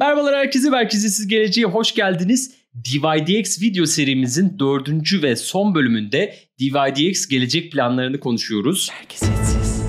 Merhabalar herkese, Merkeziyetsiz Geleceğe hoş geldiniz. DYDX video serimizin dördüncü ve son bölümünde DYDX gelecek planlarını konuşuyoruz. Merkeziyetsiz.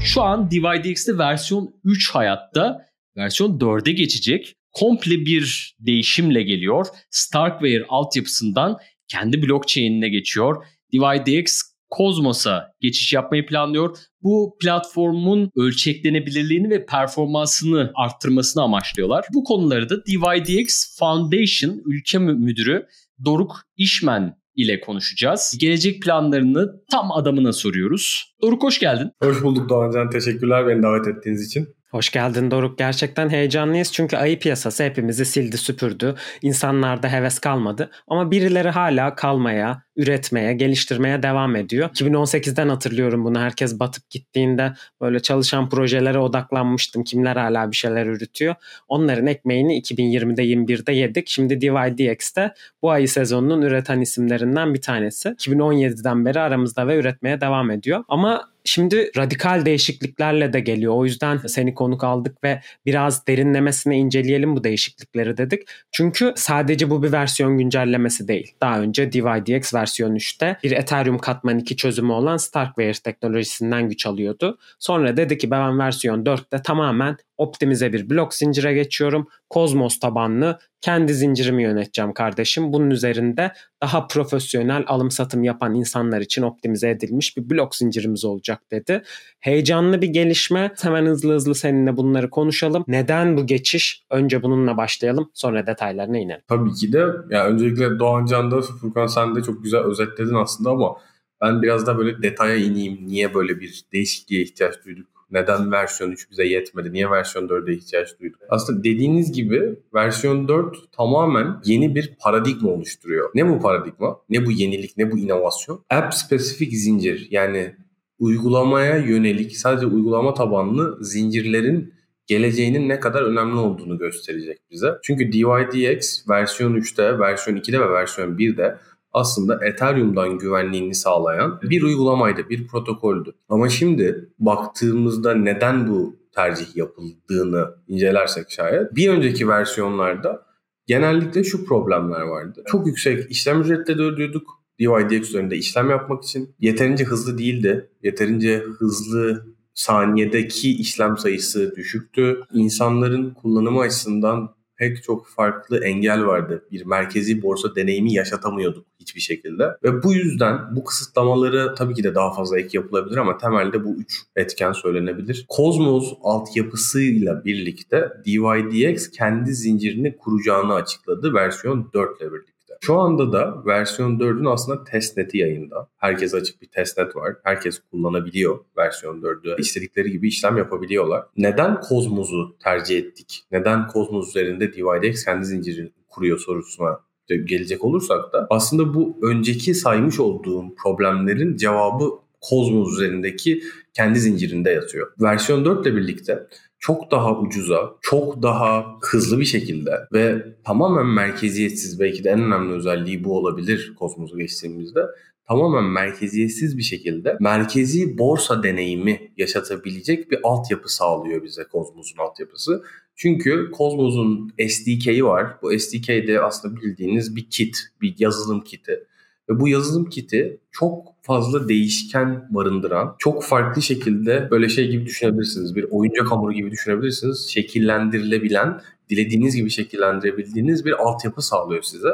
Şu an DYDX'te versiyon 3 hayatta, versiyon 4'e geçecek. Komple bir değişimle geliyor. Starkware altyapısından kendi blockchain'ine geçiyor. DYDX Cosmos'a geçiş yapmayı planlıyor. Bu platformun ölçeklenebilirliğini ve performansını arttırmasını amaçlıyorlar. Bu konuları da DYDX Foundation ülke müdürü Doruk İşmen ile konuşacağız. Gelecek planlarını tam adamına soruyoruz. Doruk hoş geldin. Hoş bulduk Doğancan. Teşekkürler beni davet ettiğiniz için. Hoş geldin Doruk. Gerçekten heyecanlıyız çünkü ayı piyasası hepimizi sildi süpürdü. İnsanlarda heves kalmadı. Ama birileri hala kalmaya, üretmeye, geliştirmeye devam ediyor. 2018'den hatırlıyorum bunu. Herkes batıp gittiğinde böyle çalışan projelere odaklanmıştım. Kimler hala bir şeyler üretiyor. Onların ekmeğini 2020'de 21'de yedik. Şimdi DYDX'te bu ayı sezonunun üreten isimlerinden bir tanesi. 2017'den beri aramızda ve üretmeye devam ediyor. Ama Şimdi radikal değişikliklerle de geliyor. O yüzden seni konuk aldık ve biraz derinlemesine inceleyelim bu değişiklikleri dedik. Çünkü sadece bu bir versiyon güncellemesi değil. Daha önce DYDX versiyon 3'te bir Ethereum katman 2 çözümü olan Starkware teknolojisinden güç alıyordu. Sonra dedi ki ben versiyon 4'te tamamen optimize bir blok zincire geçiyorum. Cosmos tabanlı kendi zincirimi yöneteceğim kardeşim. Bunun üzerinde daha profesyonel alım satım yapan insanlar için optimize edilmiş bir blok zincirimiz olacak dedi. Heyecanlı bir gelişme. Hemen hızlı hızlı seninle bunları konuşalım. Neden bu geçiş? Önce bununla başlayalım. Sonra detaylarına inelim. Tabii ki de. Ya öncelikle Doğan Can'da Furkan sen de çok güzel özetledin aslında ama ben biraz da böyle detaya ineyim. Niye böyle bir değişikliğe ihtiyaç duyduk? Neden versiyon 3 bize yetmedi? Niye versiyon 4'e ihtiyaç duyduk? Aslında dediğiniz gibi versiyon 4 tamamen yeni bir paradigma oluşturuyor. Ne bu paradigma? Ne bu yenilik? Ne bu inovasyon? App spesifik zincir yani uygulamaya yönelik sadece uygulama tabanlı zincirlerin geleceğinin ne kadar önemli olduğunu gösterecek bize. Çünkü DYDX versiyon 3'te, versiyon 2'de ve versiyon 1'de aslında Ethereum'dan güvenliğini sağlayan bir uygulamaydı, bir protokoldü. Ama şimdi baktığımızda neden bu tercih yapıldığını incelersek şayet bir önceki versiyonlarda genellikle şu problemler vardı. Çok yüksek işlem ücretleri ödüyorduk. DYDX üzerinde işlem yapmak için yeterince hızlı değildi. Yeterince hızlı saniyedeki işlem sayısı düşüktü. İnsanların kullanımı açısından pek çok farklı engel vardı. Bir merkezi borsa deneyimi yaşatamıyorduk hiçbir şekilde. Ve bu yüzden bu kısıtlamaları tabii ki de daha fazla ek yapılabilir ama temelde bu üç etken söylenebilir. Cosmos altyapısıyla birlikte DYDX kendi zincirini kuracağını açıkladı versiyon 4 ile birlikte. Şu anda da versiyon 4'ün aslında testneti yayında. Herkes açık bir testnet var. Herkes kullanabiliyor versiyon 4'ü. İstedikleri gibi işlem yapabiliyorlar. Neden Cosmos'u tercih ettik? Neden Cosmos üzerinde DYDX kendi zincirini kuruyor sorusuna gelecek olursak da aslında bu önceki saymış olduğum problemlerin cevabı Cosmos üzerindeki kendi zincirinde yatıyor. Versiyon 4 ile birlikte çok daha ucuza, çok daha hızlı bir şekilde ve tamamen merkeziyetsiz belki de en önemli özelliği bu olabilir Kosmos'a geçtiğimizde tamamen merkeziyetsiz bir şekilde merkezi borsa deneyimi yaşatabilecek bir altyapı sağlıyor bize Cosmos'un altyapısı. Çünkü Cosmos'un SDK'yi var. Bu SDK'de aslında bildiğiniz bir kit, bir yazılım kiti. Ve bu yazılım kiti çok fazla değişken barındıran, çok farklı şekilde böyle şey gibi düşünebilirsiniz. Bir oyuncak hamuru gibi düşünebilirsiniz. Şekillendirilebilen, dilediğiniz gibi şekillendirebildiğiniz bir altyapı sağlıyor size.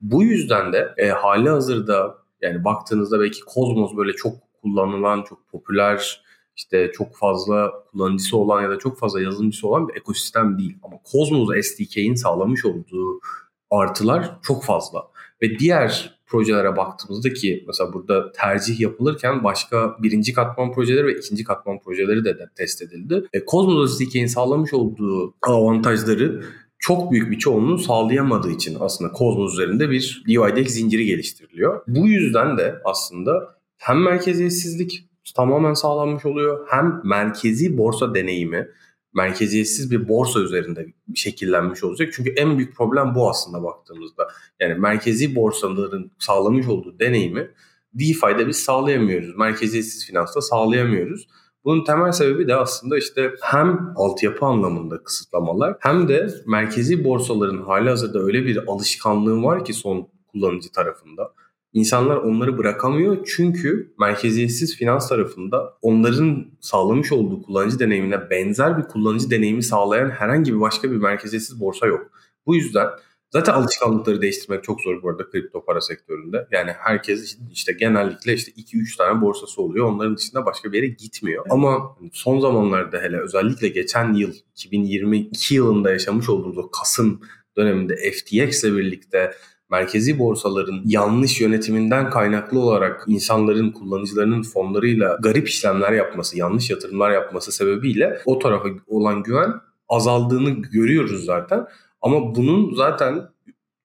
Bu yüzden de e, hali hazırda yani baktığınızda belki Cosmos böyle çok kullanılan, çok popüler, işte çok fazla kullanıcısı olan ya da çok fazla yazılımcısı olan bir ekosistem değil. Ama Cosmos SDK'in sağlamış olduğu artılar çok fazla. Ve diğer projelere baktığımızda ki mesela burada tercih yapılırken başka birinci katman projeleri ve ikinci katman projeleri de, de test edildi. E, Cosmos SDK'nin sağlamış olduğu avantajları çok büyük bir çoğunluğu sağlayamadığı için aslında Cosmos üzerinde bir DYDX zinciri geliştiriliyor. Bu yüzden de aslında hem merkeziyetsizlik tamamen sağlanmış oluyor hem merkezi borsa deneyimi merkeziyetsiz bir borsa üzerinde şekillenmiş olacak. Çünkü en büyük problem bu aslında baktığımızda. Yani merkezi borsaların sağlamış olduğu deneyimi DeFi'de biz sağlayamıyoruz. Merkeziyetsiz finansta sağlayamıyoruz. Bunun temel sebebi de aslında işte hem altyapı anlamında kısıtlamalar hem de merkezi borsaların hali hazırda öyle bir alışkanlığı var ki son kullanıcı tarafında. İnsanlar onları bırakamıyor çünkü merkeziyetsiz finans tarafında onların sağlamış olduğu kullanıcı deneyimine benzer bir kullanıcı deneyimi sağlayan herhangi bir başka bir merkeziyetsiz borsa yok. Bu yüzden Zaten alışkanlıkları değiştirmek çok zor bu arada kripto para sektöründe. Yani herkes işte genellikle işte 2-3 tane borsası oluyor. Onların dışında başka bir yere gitmiyor. Ama son zamanlarda hele özellikle geçen yıl 2022 yılında yaşamış olduğumuz o Kasım döneminde FTX ile birlikte merkezi borsaların yanlış yönetiminden kaynaklı olarak insanların, kullanıcılarının fonlarıyla garip işlemler yapması, yanlış yatırımlar yapması sebebiyle o tarafa olan güven azaldığını görüyoruz zaten. Ama bunun zaten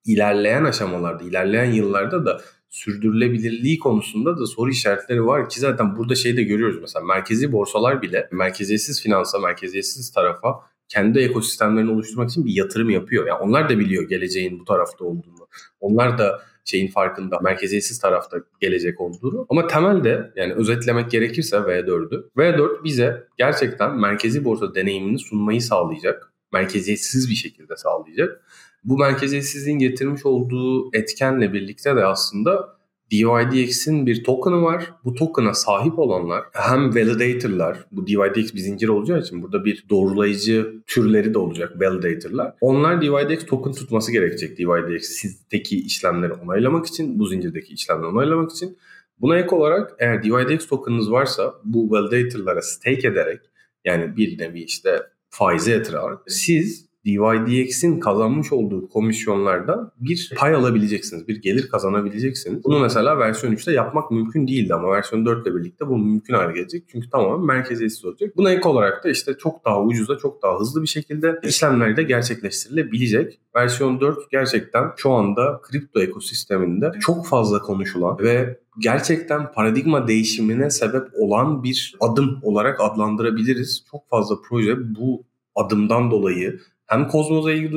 ilerleyen aşamalarda, ilerleyen yıllarda da sürdürülebilirliği konusunda da soru işaretleri var ki zaten burada şey de görüyoruz mesela merkezi borsalar bile merkeziyetsiz finansa, merkeziyetsiz tarafa kendi ekosistemlerini oluşturmak için bir yatırım yapıyor. Yani onlar da biliyor geleceğin bu tarafta olduğunu. Onlar da şeyin farkında, merkeziyetsiz tarafta gelecek olduğunu. Ama temelde yani özetlemek gerekirse V4'ü. V4 bize gerçekten merkezi borsa deneyimini sunmayı sağlayacak merkeziyetsiz bir şekilde sağlayacak. Bu merkeziyetsizliğin getirmiş olduğu etkenle birlikte de aslında DYDX'in bir token'ı var. Bu token'a sahip olanlar hem validator'lar, bu DYDX bir zincir olacağı için burada bir doğrulayıcı türleri de olacak validator'lar. Onlar DYDX token tutması gerekecek DYDX'teki işlemleri onaylamak için, bu zincirdeki işlemleri onaylamak için. Buna ek olarak eğer DYDX token'ınız varsa bu validator'lara stake ederek yani bir nevi işte faize yatırarak siz DYDX'in kazanmış olduğu komisyonlardan bir pay alabileceksiniz. Bir gelir kazanabileceksiniz. Bunu mesela versiyon 3'te yapmak mümkün değildi ama versiyon 4 ile birlikte bu mümkün hale gelecek. Çünkü tamamen merkeziyetsiz olacak. Buna ek olarak da işte çok daha ucuza, çok daha hızlı bir şekilde işlemler de gerçekleştirilebilecek. Versiyon 4 gerçekten şu anda kripto ekosisteminde çok fazla konuşulan ve gerçekten paradigma değişimine sebep olan bir adım olarak adlandırabiliriz. Çok fazla proje bu adımdan dolayı hem Kozmos'a ilgi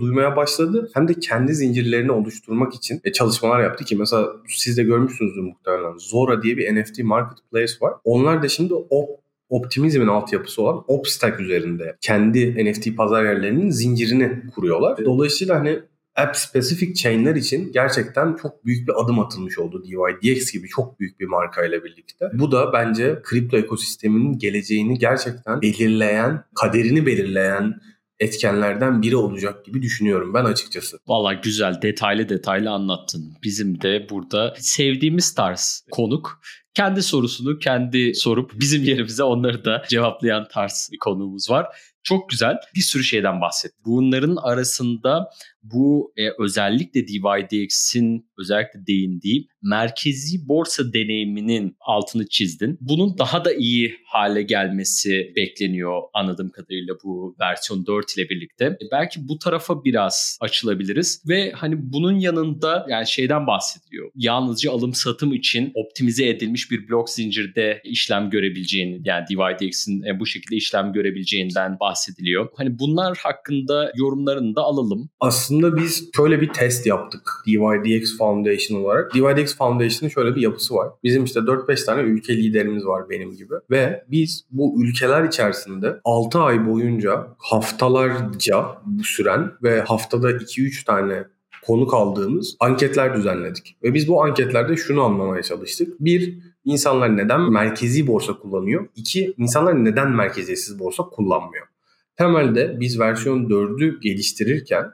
duymaya başladı hem de kendi zincirlerini oluşturmak için e, çalışmalar yaptı ki mesela siz de görmüşsünüzdür muhtemelen Zora diye bir NFT marketplace var. Onlar da şimdi o optimizmin altyapısı olan Opstack üzerinde kendi NFT pazar yerlerinin zincirini kuruyorlar. Dolayısıyla hani app specific chain'ler için gerçekten çok büyük bir adım atılmış oldu DYDX gibi çok büyük bir markayla birlikte. Bu da bence kripto ekosisteminin geleceğini gerçekten belirleyen, kaderini belirleyen etkenlerden biri olacak gibi düşünüyorum ben açıkçası. Valla güzel detaylı detaylı anlattın. Bizim de burada sevdiğimiz tarz konuk kendi sorusunu kendi sorup bizim yerimize onları da cevaplayan tarz bir konuğumuz var. Çok güzel bir sürü şeyden bahsetti. Bunların arasında bu e, özellikle DYDX'in özellikle değindiği merkezi borsa deneyiminin altını çizdin. Bunun daha da iyi hale gelmesi bekleniyor anladığım kadarıyla bu versiyon 4 ile birlikte. E, belki bu tarafa biraz açılabiliriz ve hani bunun yanında yani şeyden bahsediliyor. Yalnızca alım satım için optimize edilmiş bir blok zincirde işlem görebileceğini yani DYDX'in e, bu şekilde işlem görebileceğinden bahsediliyor. Hani bunlar hakkında yorumlarını da alalım. Aslında aslında biz şöyle bir test yaptık DYDX Foundation olarak. DYDX Foundation'ın şöyle bir yapısı var. Bizim işte 4-5 tane ülke liderimiz var benim gibi. Ve biz bu ülkeler içerisinde 6 ay boyunca haftalarca süren ve haftada 2-3 tane konuk aldığımız anketler düzenledik. Ve biz bu anketlerde şunu anlamaya çalıştık. Bir, insanlar neden merkezi borsa kullanıyor? İki, insanlar neden merkeziyetsiz borsa kullanmıyor? Temelde biz versiyon 4'ü geliştirirken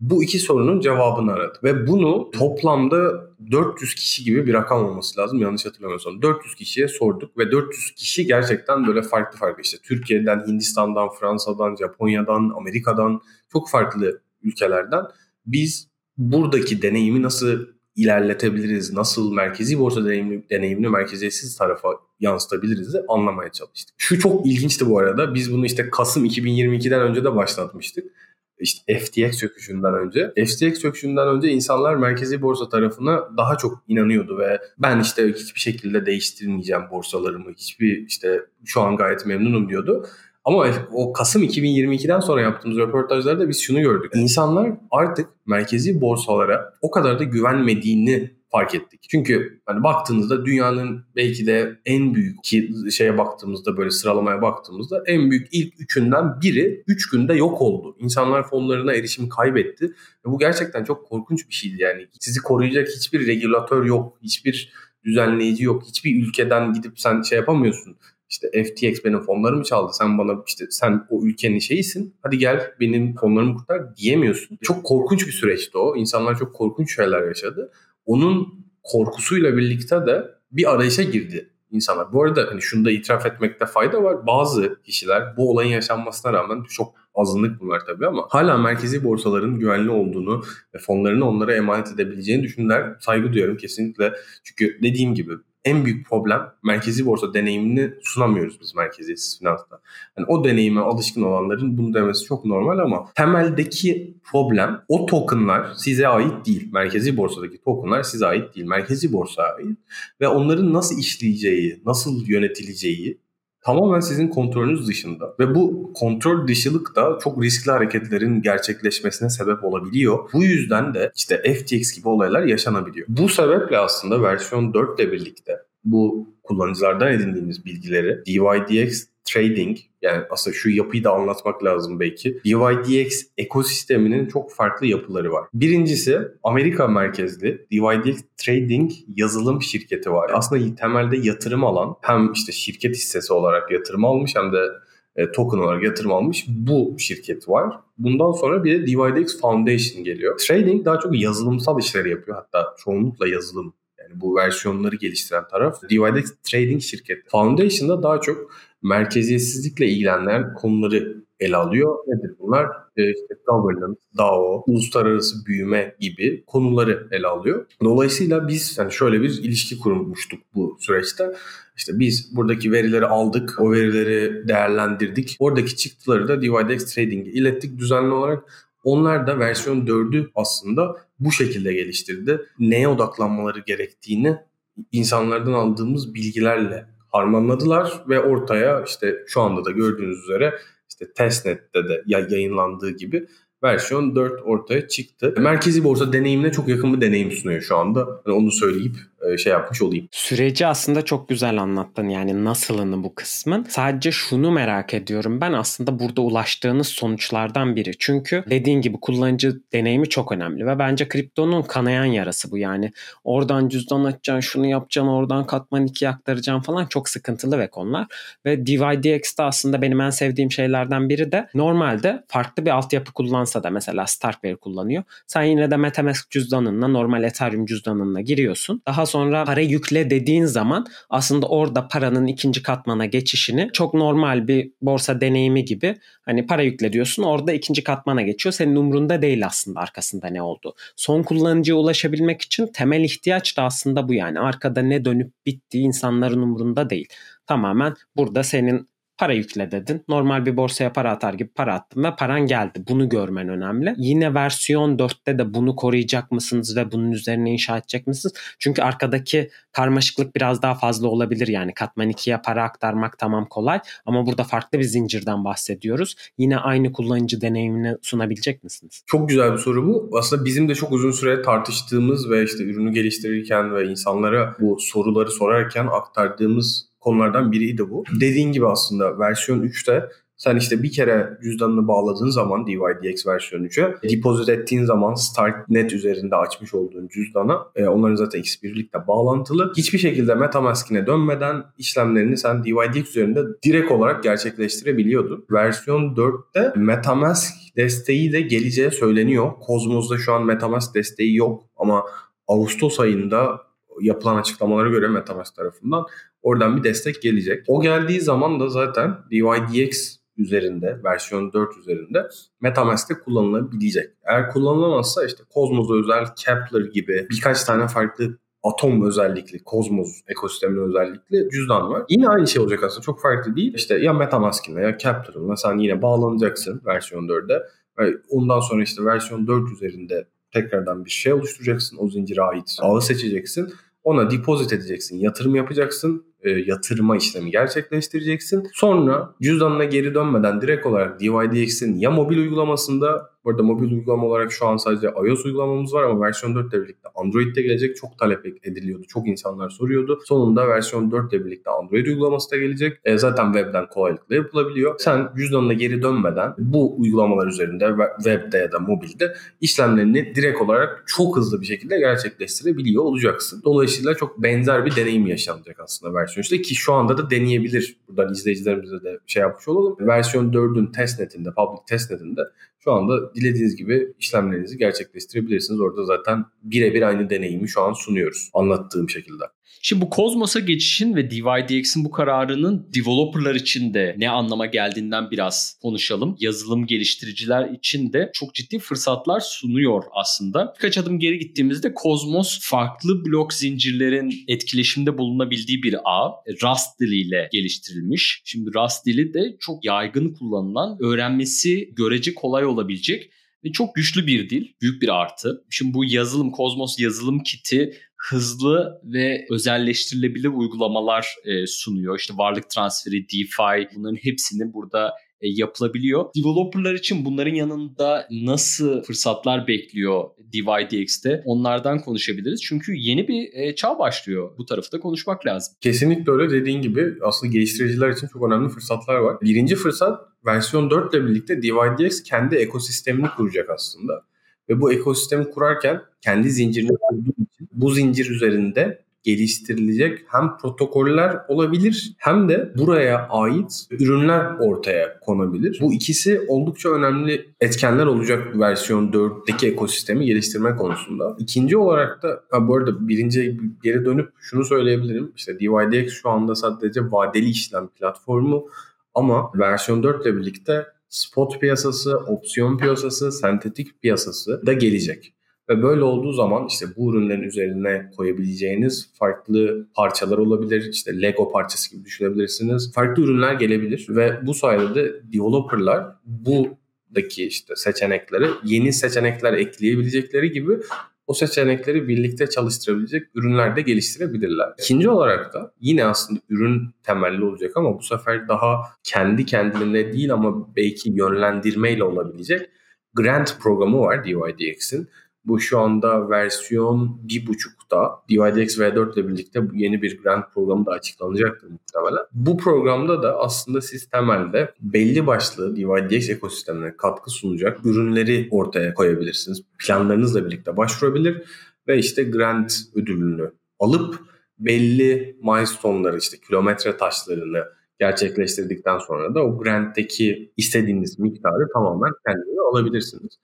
bu iki sorunun cevabını aradı. Ve bunu toplamda 400 kişi gibi bir rakam olması lazım yanlış hatırlamıyorsam. 400 kişiye sorduk ve 400 kişi gerçekten böyle farklı farklı işte Türkiye'den, Hindistan'dan, Fransa'dan, Japonya'dan, Amerika'dan çok farklı ülkelerden biz buradaki deneyimi nasıl ilerletebiliriz, nasıl merkezi borsa deneyimini, deneyimini merkeziyetsiz tarafa yansıtabiliriz de anlamaya çalıştık. Şu çok ilginçti bu arada. Biz bunu işte Kasım 2022'den önce de başlatmıştık işte FTX çöküşünden önce. FTX çöküşünden önce insanlar merkezi borsa tarafına daha çok inanıyordu ve ben işte hiçbir şekilde değiştirmeyeceğim borsalarımı. Hiçbir işte şu an gayet memnunum diyordu. Ama o Kasım 2022'den sonra yaptığımız röportajlarda biz şunu gördük. İnsanlar artık merkezi borsalara o kadar da güvenmediğini fark ettik. Çünkü hani baktığınızda dünyanın belki de en büyük ki şeye baktığımızda böyle sıralamaya baktığımızda en büyük ilk üçünden biri 3 günde yok oldu. İnsanlar fonlarına erişim kaybetti. Ve bu gerçekten çok korkunç bir şeydi yani. Sizi koruyacak hiçbir regülatör yok, hiçbir düzenleyici yok. Hiçbir ülkeden gidip sen şey yapamıyorsun işte FTX benim fonlarımı çaldı. Sen bana işte sen o ülkenin şeyisin. Hadi gel benim fonlarımı kurtar diyemiyorsun. Çok korkunç bir süreçti o. İnsanlar çok korkunç şeyler yaşadı. Onun korkusuyla birlikte de bir arayışa girdi insanlar. Bu arada hani şunu da itiraf etmekte fayda var. Bazı kişiler bu olayın yaşanmasına rağmen çok azınlık bunlar tabii ama hala merkezi borsaların güvenli olduğunu ve fonlarını onlara emanet edebileceğini düşünürler. Saygı duyuyorum kesinlikle. Çünkü dediğim gibi en büyük problem merkezi borsa deneyimini sunamıyoruz biz merkeziyetsiz finansta. Yani o deneyime alışkın olanların bunu demesi çok normal ama temeldeki problem o tokenlar size ait değil. Merkezi borsadaki tokenlar size ait değil. Merkezi borsaya ait ve onların nasıl işleyeceği, nasıl yönetileceği tamamen sizin kontrolünüz dışında. Ve bu kontrol dışılık da çok riskli hareketlerin gerçekleşmesine sebep olabiliyor. Bu yüzden de işte FTX gibi olaylar yaşanabiliyor. Bu sebeple aslında versiyon 4 ile birlikte bu kullanıcılardan edindiğimiz bilgileri DYDX trading yani aslında şu yapıyı da anlatmak lazım belki. DYDX ekosisteminin çok farklı yapıları var. Birincisi Amerika merkezli DYDX Trading yazılım şirketi var. Aslında temelde yatırım alan hem işte şirket hissesi olarak yatırım almış hem de e, token olarak yatırım almış bu şirket var. Bundan sonra bir de DYDX Foundation geliyor. Trading daha çok yazılımsal işleri yapıyor. Hatta çoğunlukla yazılım yani bu versiyonları geliştiren taraf DYDX Trading şirketi. Foundation'da daha çok merkeziyetsizlikle ilgilenen konuları ele alıyor. Nedir bunlar? E, işte governance, DAO, uluslararası büyüme gibi konuları ele alıyor. Dolayısıyla biz yani şöyle bir ilişki kurmuştuk bu süreçte. İşte biz buradaki verileri aldık, o verileri değerlendirdik. Oradaki çıktıları da DYDX Trading'e ilettik düzenli olarak. Onlar da versiyon 4'ü aslında bu şekilde geliştirdi. Neye odaklanmaları gerektiğini insanlardan aldığımız bilgilerle harmanladılar ve ortaya işte şu anda da gördüğünüz üzere işte testnet'te de yayınlandığı gibi versiyon 4 ortaya çıktı. Merkezi borsa deneyimine çok yakın bir deneyim sunuyor şu anda. Yani onu söyleyip şey yapmış olayım. Süreci aslında çok güzel anlattın yani nasılını bu kısmın. Sadece şunu merak ediyorum ben aslında burada ulaştığınız sonuçlardan biri. Çünkü dediğin gibi kullanıcı deneyimi çok önemli ve bence kriptonun kanayan yarası bu yani. Oradan cüzdan açacaksın, şunu yapacaksın, oradan katman iki aktaracaksın falan çok sıkıntılı ve konular. Ve DYDX'de aslında benim en sevdiğim şeylerden biri de normalde farklı bir altyapı kullansa da mesela Starkware kullanıyor. Sen yine de Metamask cüzdanınla normal Ethereum cüzdanınla giriyorsun. Daha sonra para yükle dediğin zaman aslında orada paranın ikinci katmana geçişini çok normal bir borsa deneyimi gibi hani para yükle diyorsun orada ikinci katmana geçiyor. Senin umrunda değil aslında arkasında ne oldu. Son kullanıcıya ulaşabilmek için temel ihtiyaç da aslında bu yani. Arkada ne dönüp bittiği insanların umrunda değil. Tamamen burada senin para yükle dedin. Normal bir borsaya para atar gibi para attım ve paran geldi. Bunu görmen önemli. Yine versiyon 4'te de bunu koruyacak mısınız ve bunun üzerine inşa edecek misiniz? Çünkü arkadaki karmaşıklık biraz daha fazla olabilir yani. Katman 2'ye para aktarmak tamam kolay ama burada farklı bir zincirden bahsediyoruz. Yine aynı kullanıcı deneyimini sunabilecek misiniz? Çok güzel bir soru bu. Aslında bizim de çok uzun süre tartıştığımız ve işte ürünü geliştirirken ve insanlara bu soruları sorarken aktardığımız konulardan biriydi bu. Dediğin gibi aslında versiyon 3'te sen işte bir kere cüzdanını bağladığın zaman DYDX versiyon 3'e depozit ettiğin zaman Startnet üzerinde açmış olduğun cüzdana e, onların zaten ikisi birlikte bağlantılı. Hiçbir şekilde Metamask'ine dönmeden işlemlerini sen DYDX üzerinde direkt olarak gerçekleştirebiliyordun. Versiyon 4'te Metamask desteği de geleceği söyleniyor. Cosmos'da şu an Metamask desteği yok ama Ağustos ayında yapılan açıklamalara göre Metamask tarafından oradan bir destek gelecek. O geldiği zaman da zaten DYDX üzerinde, versiyon 4 üzerinde Metamask'te kullanılabilecek. Eğer kullanılamazsa işte Cosmos özel, Kepler gibi birkaç tane farklı Atom özellikli, Cosmos ekosisteminin özellikli cüzdan var. Yine aynı şey olacak aslında. Çok farklı değil. İşte ya Metamask'inle ya Kepler'ınla sen yine bağlanacaksın versiyon 4'e. Ondan sonra işte versiyon 4 üzerinde tekrardan bir şey oluşturacaksın. O zincire ait ağı seçeceksin. Ona depozit edeceksin, yatırım yapacaksın, e, yatırma işlemi gerçekleştireceksin. Sonra cüzdanına geri dönmeden direkt olarak DYDX'in ya mobil uygulamasında Bu arada mobil uygulama olarak şu an sadece iOS uygulamamız var ama versiyon 4 ile birlikte Android'de gelecek. Çok talep ediliyordu. Çok insanlar soruyordu. Sonunda versiyon 4 ile birlikte Android uygulaması da gelecek. E, zaten webden kolaylıkla yapılabiliyor. Sen cüzdanına geri dönmeden bu uygulamalar üzerinde webde ya da mobilde işlemlerini direkt olarak çok hızlı bir şekilde gerçekleştirebiliyor olacaksın. Dolayısıyla çok benzer bir deneyim yaşanacak aslında versiyon işte ki şu anda da deneyebilir. Buradan izleyicilerimize de şey yapmış olalım. Versiyon 4'ün testnetinde, public testnetinde şu anda dilediğiniz gibi işlemlerinizi gerçekleştirebilirsiniz. Orada zaten birebir aynı deneyimi şu an sunuyoruz anlattığım şekilde. Şimdi bu Cosmos'a geçişin ve DYDX'in bu kararının developerlar için de ne anlama geldiğinden biraz konuşalım. Yazılım geliştiriciler için de çok ciddi fırsatlar sunuyor aslında. Birkaç adım geri gittiğimizde Cosmos farklı blok zincirlerin etkileşimde bulunabildiği bir ağ. Rust diliyle geliştirilmiş. Şimdi Rust dili de çok yaygın kullanılan, öğrenmesi görece kolay olabilecek ve çok güçlü bir dil. Büyük bir artı. Şimdi bu yazılım, Cosmos yazılım kiti hızlı ve özelleştirilebilir uygulamalar e, sunuyor. İşte varlık transferi, DeFi bunların hepsini burada e, yapılabiliyor. Developerlar için bunların yanında nasıl fırsatlar bekliyor DYDX'te onlardan konuşabiliriz. Çünkü yeni bir e, çağ başlıyor. Bu tarafı da konuşmak lazım. Kesinlikle öyle dediğin gibi aslında geliştiriciler için çok önemli fırsatlar var. Birinci fırsat versiyon 4 ile birlikte DYDX kendi ekosistemini kuracak aslında. Ve bu ekosistemi kurarken kendi zincirini kurduğu için bu zincir üzerinde geliştirilecek hem protokoller olabilir hem de buraya ait ürünler ortaya konabilir. Bu ikisi oldukça önemli etkenler olacak versiyon 4'teki ekosistemi geliştirme konusunda. İkinci olarak da ha bu arada birinci geri dönüp şunu söyleyebilirim. İşte DYDX şu anda sadece vadeli işlem platformu ama versiyon 4 ile birlikte spot piyasası, opsiyon piyasası, sentetik piyasası da gelecek. Ve böyle olduğu zaman işte bu ürünlerin üzerine koyabileceğiniz farklı parçalar olabilir. İşte Lego parçası gibi düşünebilirsiniz. Farklı ürünler gelebilir ve bu sayede de developerlar buradaki işte seçenekleri yeni seçenekler ekleyebilecekleri gibi o seçenekleri birlikte çalıştırabilecek ürünler de geliştirebilirler. İkinci olarak da yine aslında ürün temelli olacak ama bu sefer daha kendi kendine değil ama belki yönlendirmeyle olabilecek grant programı var DYDX'in. Bu şu anda versiyon 1.5'ta DYDX V4 ile birlikte yeni bir grant programı da açıklanacaktır muhtemelen. Bu programda da aslında siz temelde belli başlı DYDX ekosistemine katkı sunacak ürünleri ortaya koyabilirsiniz. Planlarınızla birlikte başvurabilir ve işte grant ödülünü alıp belli milestone'ları işte kilometre taşlarını gerçekleştirdikten sonra da o grantteki istediğiniz miktarı tamamen kendinize alabilirsiniz.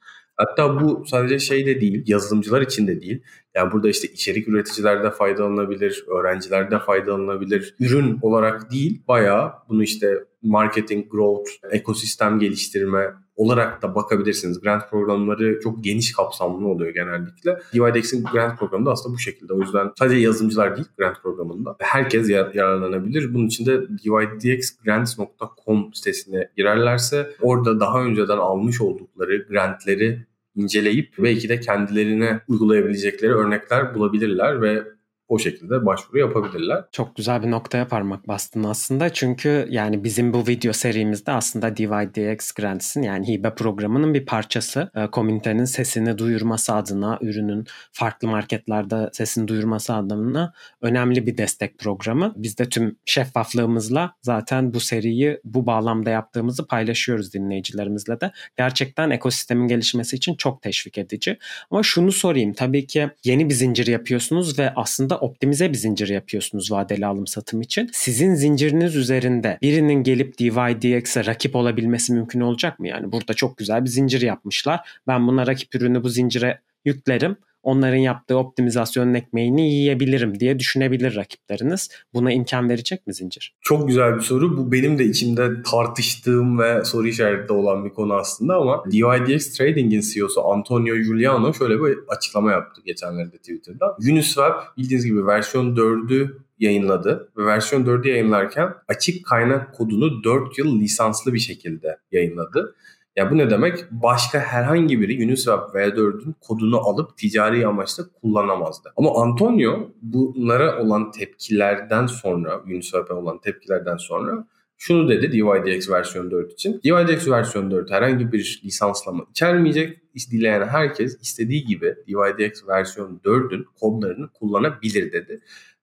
Hatta bu sadece şey de değil, yazılımcılar için de değil. Yani burada işte içerik üreticiler de faydalanabilir, öğrenciler de faydalanabilir. Ürün olarak değil, bayağı bunu işte marketing, growth, ekosistem geliştirme olarak da bakabilirsiniz. Grant programları çok geniş kapsamlı oluyor genellikle. DYDX'in grant programı da aslında bu şekilde. O yüzden sadece yazılımcılar değil grant programında. Herkes yararlanabilir. Bunun için de dydxgrants.com sitesine girerlerse orada daha önceden almış oldukları grantleri inceleyip belki de kendilerine uygulayabilecekleri örnekler bulabilirler ve o şekilde başvuru yapabilirler. Çok güzel bir noktaya parmak bastın aslında. Çünkü yani bizim bu video serimizde aslında DYDX Grants'in yani hibe programının bir parçası. E, komünitenin sesini duyurması adına, ürünün farklı marketlerde sesini duyurması adına önemli bir destek programı. Biz de tüm şeffaflığımızla zaten bu seriyi bu bağlamda yaptığımızı paylaşıyoruz dinleyicilerimizle de. Gerçekten ekosistemin gelişmesi için çok teşvik edici. Ama şunu sorayım. Tabii ki yeni bir zincir yapıyorsunuz ve aslında optimize bir zincir yapıyorsunuz vadeli alım satım için. Sizin zinciriniz üzerinde birinin gelip DYDX'e rakip olabilmesi mümkün olacak mı? Yani burada çok güzel bir zincir yapmışlar. Ben buna rakip ürünü bu zincire yüklerim onların yaptığı optimizasyonun ekmeğini yiyebilirim diye düşünebilir rakipleriniz. Buna imkan verecek mi zincir? Çok güzel bir soru. Bu benim de içimde tartıştığım ve soru işareti olan bir konu aslında ama DYDX Trading'in CEO'su Antonio Giuliano şöyle bir açıklama yaptı geçenlerde Twitter'da. Uniswap bildiğiniz gibi versiyon 4'ü yayınladı ve versiyon 4'ü yayınlarken açık kaynak kodunu 4 yıl lisanslı bir şekilde yayınladı. Ya bu ne demek? Başka herhangi biri Uniswap V4'ün kodunu alıp ticari amaçla kullanamazdı. Ama Antonio bunlara olan tepkilerden sonra, Uniswap'a olan tepkilerden sonra şunu dedi DYDX versiyon 4 için. DYDX versiyon 4 herhangi bir lisanslama içermeyecek. Dileyen herkes istediği gibi DYDX versiyon 4'ün kodlarını kullanabilir dedi.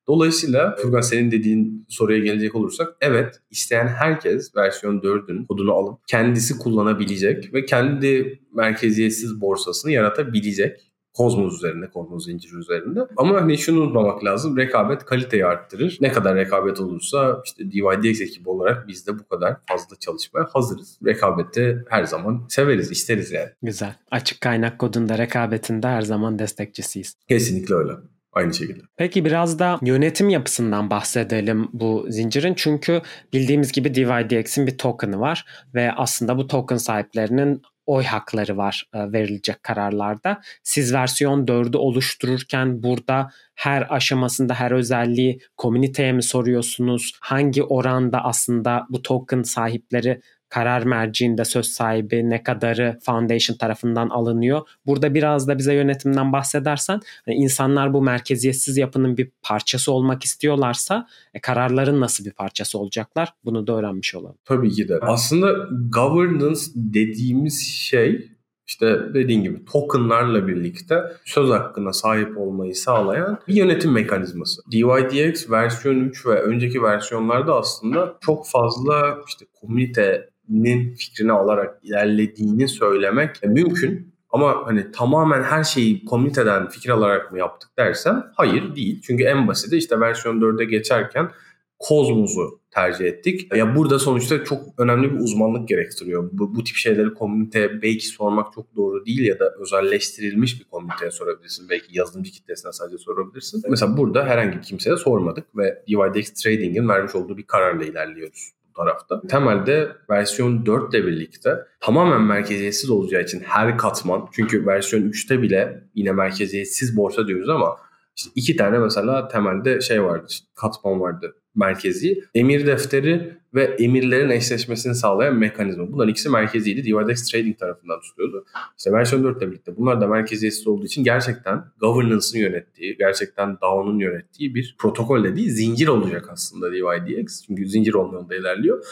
Dolayısıyla Furkan senin dediğin soruya gelecek olursak evet isteyen herkes versiyon 4'ün kodunu alıp kendisi kullanabilecek ve kendi merkeziyetsiz borsasını yaratabilecek. Kozmos üzerinde, Kozmos zinciri üzerinde. Ama hani şunu unutmamak lazım. Rekabet kaliteyi arttırır. Ne kadar rekabet olursa işte DYDX ekibi olarak biz de bu kadar fazla çalışmaya hazırız. Rekabette her zaman severiz, isteriz yani. Güzel. Açık kaynak kodunda rekabetinde her zaman destekçisiyiz. Kesinlikle öyle. Aynı şekilde. Peki biraz da yönetim yapısından bahsedelim bu zincirin. Çünkü bildiğimiz gibi DYDX'in bir token'ı var ve aslında bu token sahiplerinin oy hakları var e, verilecek kararlarda. Siz versiyon 4'ü oluştururken burada her aşamasında her özelliği komüniteye mi soruyorsunuz? Hangi oranda aslında bu token sahipleri karar merciinde söz sahibi ne kadarı foundation tarafından alınıyor. Burada biraz da bize yönetimden bahsedersen hani insanlar bu merkeziyetsiz yapının bir parçası olmak istiyorlarsa e, kararların nasıl bir parçası olacaklar bunu da öğrenmiş olalım. Tabii ki de. Aslında governance dediğimiz şey işte dediğin gibi tokenlarla birlikte söz hakkına sahip olmayı sağlayan bir yönetim mekanizması. DYDX versiyon 3 ve önceki versiyonlarda aslında çok fazla işte komünite nin fikrini alarak ilerlediğini söylemek mümkün. Ama hani tamamen her şeyi komüniteden fikir alarak mı yaptık dersen hayır değil. Çünkü en basiti işte versiyon 4'e geçerken Kozmos'u tercih ettik. Ya burada sonuçta çok önemli bir uzmanlık gerektiriyor. Bu, bu tip şeyleri komüniteye belki sormak çok doğru değil ya da özelleştirilmiş bir komüniteye sorabilirsin. Belki yazılımcı kitlesine sadece sorabilirsin. Mesela burada herhangi kimseye sormadık ve DYDX Trading'in vermiş olduğu bir kararla ilerliyoruz tarafta. Temelde versiyon 4 ile birlikte tamamen merkeziyetsiz olacağı için her katman çünkü versiyon 3'te bile yine merkeziyetsiz borsa diyoruz ama işte iki tane mesela temelde şey vardı, işte katman vardı merkezi. Emir defteri ve emirlerin eşleşmesini sağlayan mekanizma. Bunların ikisi merkeziydi. DYDX Trading tarafından tutuyordu. İşte versiyon 4 ile birlikte bunlar da merkeziyetsiz olduğu için gerçekten governance'ın yönettiği, gerçekten DAO'nun yönettiği bir protokol dediği zincir olacak aslında DYDX. Çünkü zincir olmayan da ilerliyor.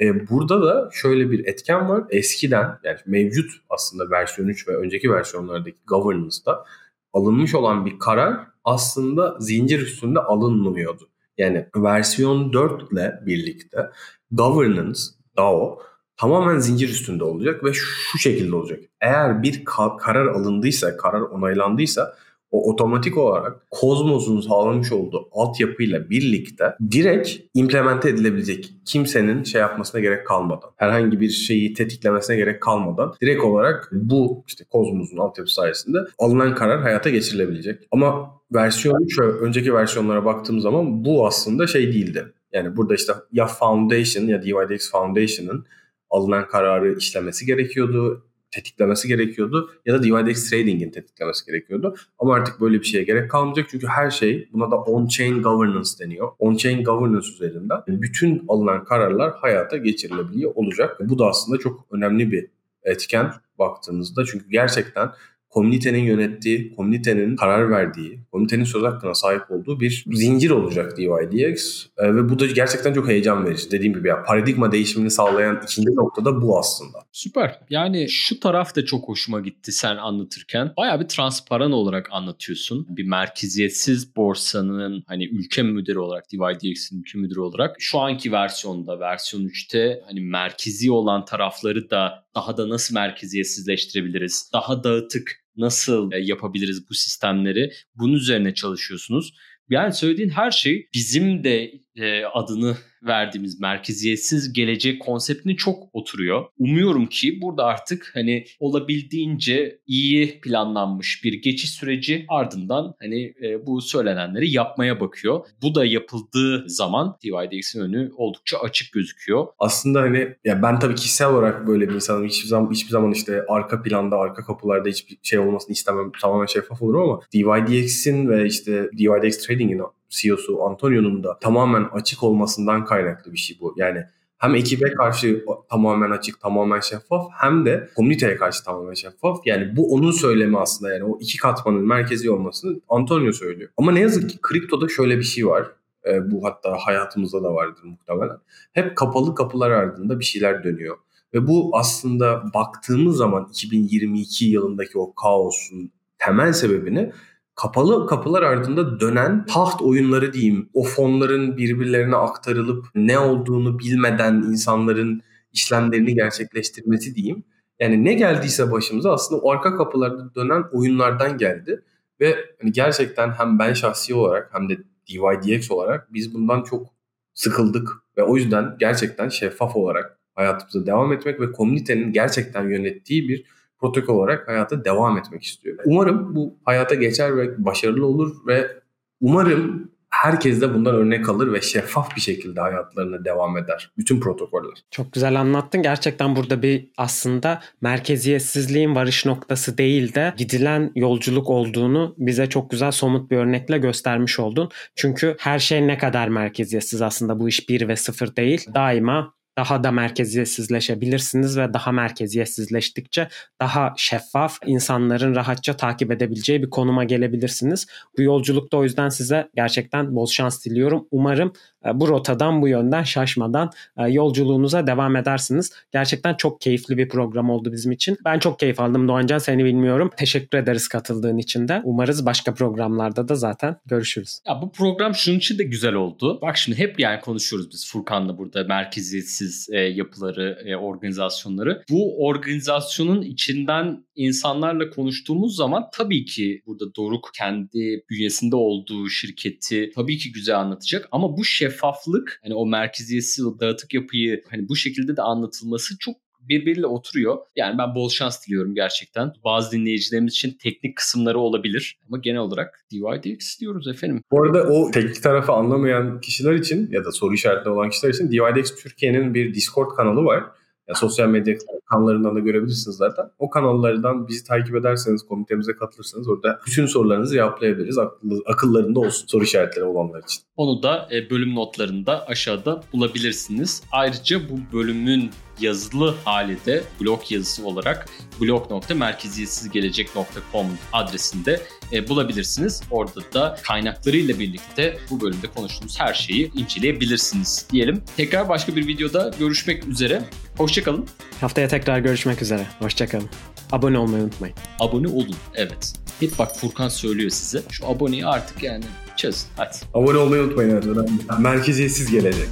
Ee, burada da şöyle bir etken var. Eskiden yani mevcut aslında versiyon 3 ve önceki versiyonlardaki governance'da alınmış olan bir karar aslında zincir üstünde alınmıyordu. Yani versiyon 4 ile birlikte governance, DAO tamamen zincir üstünde olacak ve şu şekilde olacak. Eğer bir karar alındıysa, karar onaylandıysa o otomatik olarak Kozmos'un sağlamış olduğu altyapıyla birlikte direkt implemente edilebilecek kimsenin şey yapmasına gerek kalmadan, herhangi bir şeyi tetiklemesine gerek kalmadan direkt olarak bu işte Kozmos'un altyapısı sayesinde alınan karar hayata geçirilebilecek. Ama versiyon 3 önceki versiyonlara baktığım zaman bu aslında şey değildi. Yani burada işte ya Foundation ya DYDX Foundation'ın alınan kararı işlemesi gerekiyordu tetiklemesi gerekiyordu ya da DYDX Trading'in tetiklemesi gerekiyordu. Ama artık böyle bir şeye gerek kalmayacak çünkü her şey buna da on-chain governance deniyor. On-chain governance üzerinden bütün alınan kararlar hayata geçirilebiliyor olacak. Bu da aslında çok önemli bir etken baktığınızda çünkü gerçekten komünitenin yönettiği, komünitenin karar verdiği, komünitenin söz hakkına sahip olduğu bir zincir olacak DYDX. E, ve bu da gerçekten çok heyecan verici. Dediğim gibi ya paradigma değişimini sağlayan ikinci nokta da bu aslında. Süper. Yani şu taraf da çok hoşuma gitti sen anlatırken. Bayağı bir transparan olarak anlatıyorsun. Bir merkeziyetsiz borsanın hani ülke müdürü olarak DYDX'in ülke müdürü olarak şu anki versiyonda versiyon 3'te hani merkezi olan tarafları da daha da nasıl merkeziyetsizleştirebiliriz? Daha dağıtık nasıl e, yapabiliriz bu sistemleri? Bunun üzerine çalışıyorsunuz. Yani söylediğin her şey bizim de e, adını verdiğimiz merkeziyetsiz gelecek konseptine çok oturuyor. Umuyorum ki burada artık hani olabildiğince iyi planlanmış bir geçiş süreci ardından hani e, bu söylenenleri yapmaya bakıyor. Bu da yapıldığı zaman DYDX'in önü oldukça açık gözüküyor. Aslında hani ya ben tabii kişisel olarak böyle bir insanım. Hiçbir zaman hiçbir zaman işte arka planda, arka kapılarda hiçbir şey olmasını istemem. Tamamen şeffaf olurum ama DYDX'in ve işte DYDX Trading'in CEO'su Antonio'nun da tamamen açık olmasından kaynaklı bir şey bu. Yani hem ekibe karşı tamamen açık, tamamen şeffaf hem de komüniteye karşı tamamen şeffaf. Yani bu onun söylemi aslında yani o iki katmanın merkezi olmasını Antonio söylüyor. Ama ne yazık ki kriptoda şöyle bir şey var. E, bu hatta hayatımızda da vardır muhtemelen. Hep kapalı kapılar ardında bir şeyler dönüyor. Ve bu aslında baktığımız zaman 2022 yılındaki o kaosun temel sebebini kapalı kapılar ardında dönen taht oyunları diyeyim. O fonların birbirlerine aktarılıp ne olduğunu bilmeden insanların işlemlerini gerçekleştirmesi diyeyim. Yani ne geldiyse başımıza aslında o arka kapılarda dönen oyunlardan geldi. Ve hani gerçekten hem ben şahsi olarak hem de DYDX olarak biz bundan çok sıkıldık. Ve o yüzden gerçekten şeffaf olarak hayatımıza devam etmek ve komünitenin gerçekten yönettiği bir protokol olarak hayata devam etmek istiyor. Umarım bu hayata geçer ve başarılı olur ve umarım herkes de bundan örnek alır ve şeffaf bir şekilde hayatlarına devam eder. Bütün protokoller. Çok güzel anlattın. Gerçekten burada bir aslında merkeziyetsizliğin varış noktası değil de gidilen yolculuk olduğunu bize çok güzel somut bir örnekle göstermiş oldun. Çünkü her şey ne kadar merkeziyetsiz aslında bu iş bir ve sıfır değil. Daima daha da merkeziyetsizleşebilirsiniz ve daha merkeziyetsizleştikçe daha şeffaf insanların rahatça takip edebileceği bir konuma gelebilirsiniz. Bu yolculukta o yüzden size gerçekten bol şans diliyorum. Umarım e, bu rotadan bu yönden şaşmadan e, yolculuğunuza devam edersiniz. Gerçekten çok keyifli bir program oldu bizim için. Ben çok keyif aldım Doğancan seni bilmiyorum. Teşekkür ederiz katıldığın için de. Umarız başka programlarda da zaten görüşürüz. Ya bu program şunun için de güzel oldu. Bak şimdi hep yani konuşuyoruz biz Furkan'la burada merkeziyetsiz e, yapıları, e, organizasyonları. Bu organizasyonun içinden insanlarla konuştuğumuz zaman tabii ki burada Doruk kendi bünyesinde olduğu şirketi tabii ki güzel anlatacak ama bu şeffaflık hani o merkeziyetsiz dağıtık yapıyı hani bu şekilde de anlatılması çok birbiriyle oturuyor. Yani ben bol şans diliyorum gerçekten. Bazı dinleyicilerimiz için teknik kısımları olabilir ama genel olarak DYDX diyoruz efendim. Bu arada o teknik tarafı anlamayan kişiler için ya da soru işaretli olan kişiler için DYDX Türkiye'nin bir Discord kanalı var. Ya sosyal medya kanallarından da görebilirsiniz zaten. O kanallardan bizi takip ederseniz, komitemize katılırsanız orada bütün sorularınızı cevaplayabiliriz. Akıllarında olsun soru işaretleri olanlar için. Onu da e, bölüm notlarında aşağıda bulabilirsiniz. Ayrıca bu bölümün yazılı hali de blog yazısı olarak blog.merkeziyetsizgelecek.com adresinde e, bulabilirsiniz. Orada da kaynaklarıyla birlikte bu bölümde konuştuğumuz her şeyi inceleyebilirsiniz diyelim. Tekrar başka bir videoda görüşmek üzere. Hoşçakalın. Haftaya tekrar görüşmek üzere. Hoşçakalın. Abone olmayı unutmayın. Abone olun. Evet. Hep bak Furkan söylüyor size. Şu aboneyi artık yani çöz. Hadi. Abone olmayı unutmayın. Merkeziyetsiz gelecek.